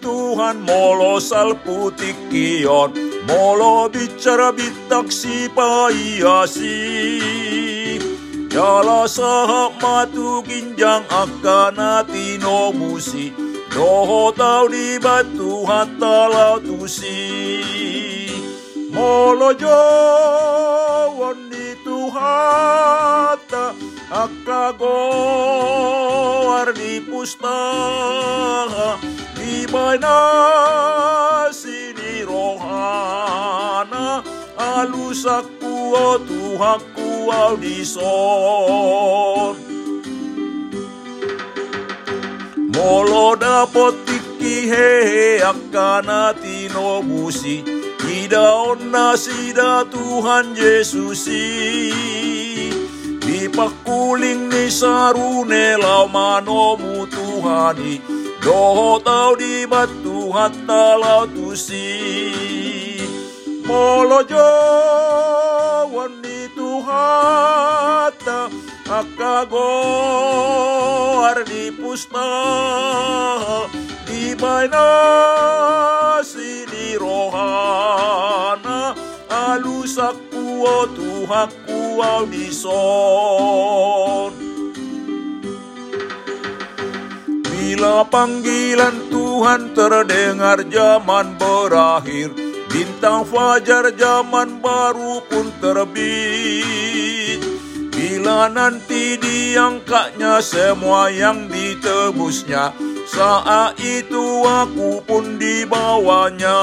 Tuhan molo salputik kion Molo bicara bitaksi paiasi. Jala sahak matu ginjang akan hati no musi Doho tau di batu hatta lautusi Molo jawon di Tuhata Akago ardi pustaha Di baina sini rohana Alusaku o Tuhaku audison Molo dapotiki hehe akana tino busi. Ida onna sida Tuhan Yesusi. Di pakuling ni sarune lau manomu Tuhani Doho tau di batu hatta lau tusi Molo jawan ni Tuhata Akago ardi pustaha Di baina sini rohana Alusaku o Tuhaku audison Bila panggilan Tuhan terdengar zaman berakhir. Bintang fajar zaman baru pun terbit. Bila nanti diangkatnya semua yang ditebusnya Saat itu aku pun dibawanya.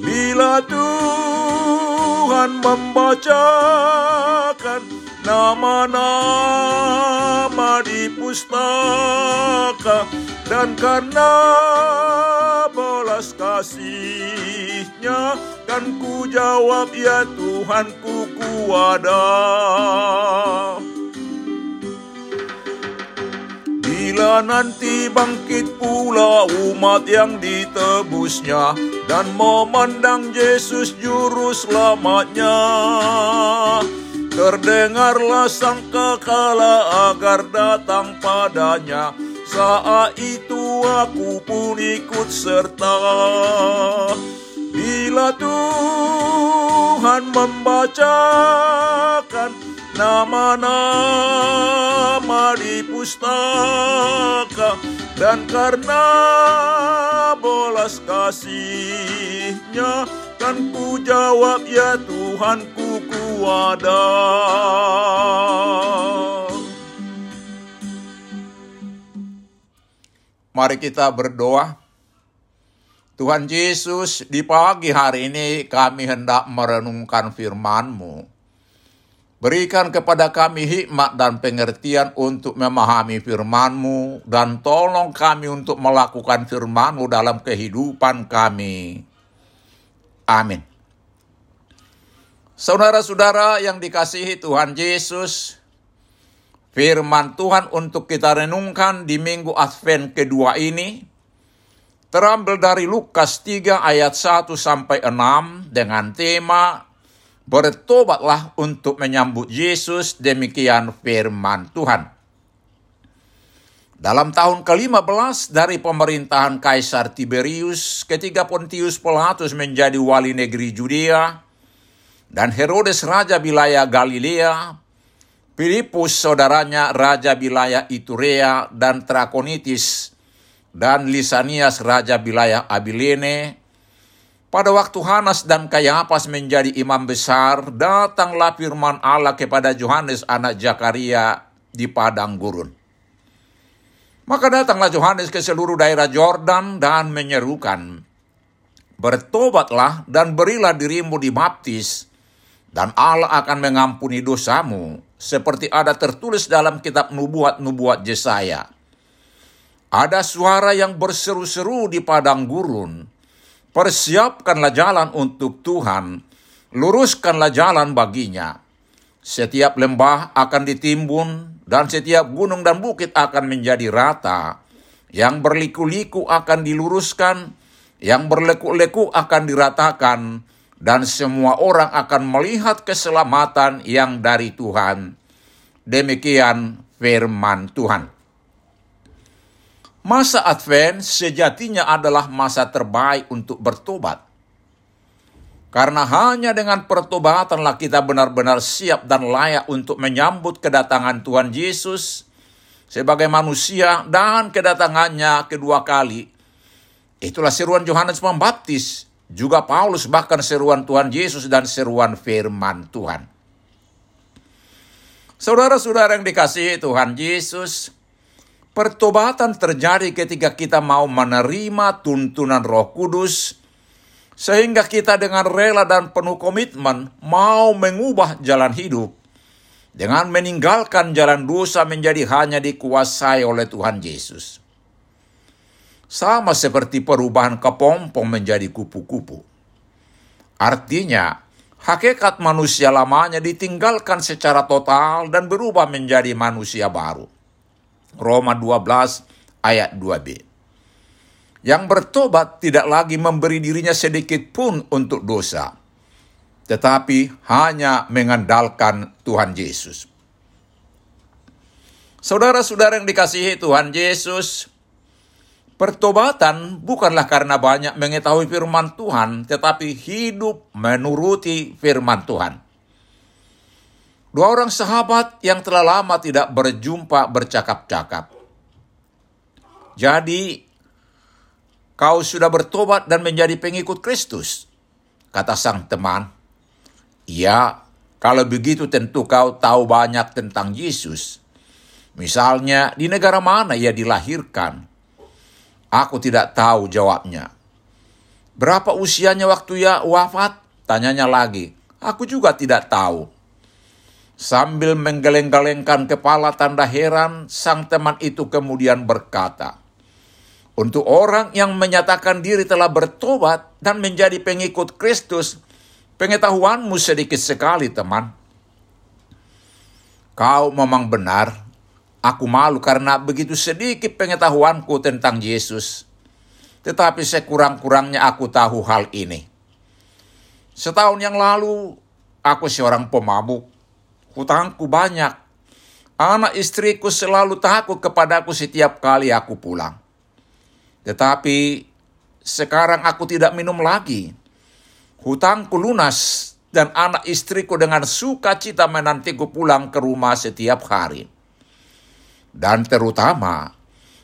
Bila Tuhan membacakan nama-nama di pustaka Dan karena belas kasihnya Kan ku jawab ya Tuhanku ku ada Bila nanti bangkit pula umat yang ditebusnya Dan memandang Yesus juru selamatnya Terdengarlah sang kekala agar datang padanya. Saat itu aku pun ikut serta. Bila Tuhan membacakan nama-nama di pustaka Dan karena belas kasihnya Kan ku jawab ya Tuhanku ada Mari kita berdoa. Tuhan Yesus, di pagi hari ini kami hendak merenungkan firman-Mu. Berikan kepada kami hikmat dan pengertian untuk memahami firman-Mu dan tolong kami untuk melakukan firman-Mu dalam kehidupan kami. Amin. Saudara-saudara yang dikasihi Tuhan Yesus, firman Tuhan untuk kita renungkan di minggu Advent kedua ini terambil dari Lukas 3 ayat 1 sampai 6 dengan tema Bertobatlah untuk menyambut Yesus, demikian firman Tuhan. Dalam tahun ke-15 dari pemerintahan Kaisar Tiberius, ketika Pontius Pilatus menjadi wali negeri Judea, dan Herodes raja wilayah Galilea, Filipus saudaranya raja wilayah Iturea dan Trakonitis, dan Lisanias raja wilayah Abilene, pada waktu Hanas dan Kayapas menjadi imam besar, datanglah firman Allah kepada Yohanes anak Zakaria di padang gurun. Maka datanglah Yohanes ke seluruh daerah Jordan dan menyerukan, Bertobatlah dan berilah dirimu dibaptis, dan Allah akan mengampuni dosamu, seperti ada tertulis dalam kitab nubuat-nubuat Yesaya. Ada suara yang berseru-seru di padang gurun. Persiapkanlah jalan untuk Tuhan, luruskanlah jalan baginya. Setiap lembah akan ditimbun dan setiap gunung dan bukit akan menjadi rata. Yang berliku-liku akan diluruskan, yang berleku-leku akan diratakan, dan semua orang akan melihat keselamatan yang dari Tuhan. Demikian firman Tuhan. Masa Advent sejatinya adalah masa terbaik untuk bertobat. Karena hanya dengan pertobatanlah kita benar-benar siap dan layak untuk menyambut kedatangan Tuhan Yesus sebagai manusia dan kedatangannya kedua kali. Itulah seruan Yohanes Pembaptis juga Paulus bahkan seruan Tuhan Yesus dan seruan firman Tuhan. Saudara-saudara yang dikasihi Tuhan Yesus, pertobatan terjadi ketika kita mau menerima tuntunan Roh Kudus, sehingga kita dengan rela dan penuh komitmen mau mengubah jalan hidup, dengan meninggalkan jalan dosa menjadi hanya dikuasai oleh Tuhan Yesus. Sama seperti perubahan kepompong menjadi kupu-kupu. Artinya, hakikat manusia lamanya ditinggalkan secara total dan berubah menjadi manusia baru. Roma 12 ayat 2b. Yang bertobat tidak lagi memberi dirinya sedikit pun untuk dosa, tetapi hanya mengandalkan Tuhan Yesus. Saudara-saudara yang dikasihi Tuhan Yesus, Pertobatan bukanlah karena banyak mengetahui firman Tuhan, tetapi hidup menuruti firman Tuhan. Dua orang sahabat yang telah lama tidak berjumpa bercakap-cakap. Jadi, kau sudah bertobat dan menjadi pengikut Kristus, kata sang teman. Ya, kalau begitu tentu kau tahu banyak tentang Yesus. Misalnya, di negara mana ia dilahirkan, Aku tidak tahu jawabnya. Berapa usianya waktu ia wafat? Tanyanya lagi. Aku juga tidak tahu. Sambil menggeleng-gelengkan kepala tanda heran, sang teman itu kemudian berkata, Untuk orang yang menyatakan diri telah bertobat dan menjadi pengikut Kristus, pengetahuanmu sedikit sekali teman. Kau memang benar, Aku malu karena begitu sedikit pengetahuanku tentang Yesus. Tetapi sekurang-kurangnya aku tahu hal ini. Setahun yang lalu, aku seorang pemabuk. Hutangku banyak. Anak istriku selalu takut kepadaku setiap kali aku pulang. Tetapi sekarang aku tidak minum lagi. Hutangku lunas dan anak istriku dengan sukacita menantiku pulang ke rumah setiap hari. Dan terutama,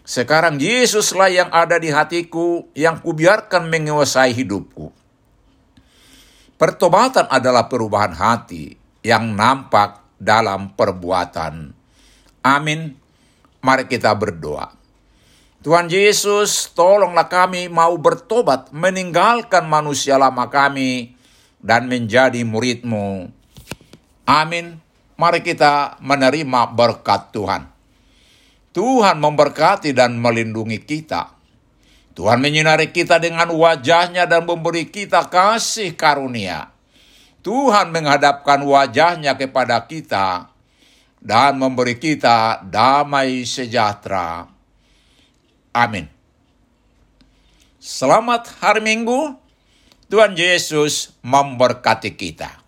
sekarang Yesuslah yang ada di hatiku, yang kubiarkan menguasai hidupku. Pertobatan adalah perubahan hati yang nampak dalam perbuatan. Amin. Mari kita berdoa. Tuhan Yesus, tolonglah kami mau bertobat, meninggalkan manusia lama kami, dan menjadi muridmu. Amin. Mari kita menerima berkat Tuhan. Tuhan memberkati dan melindungi kita. Tuhan menyinari kita dengan wajahnya dan memberi kita kasih karunia. Tuhan menghadapkan wajahnya kepada kita dan memberi kita damai sejahtera. Amin. Selamat hari Minggu. Tuhan Yesus memberkati kita.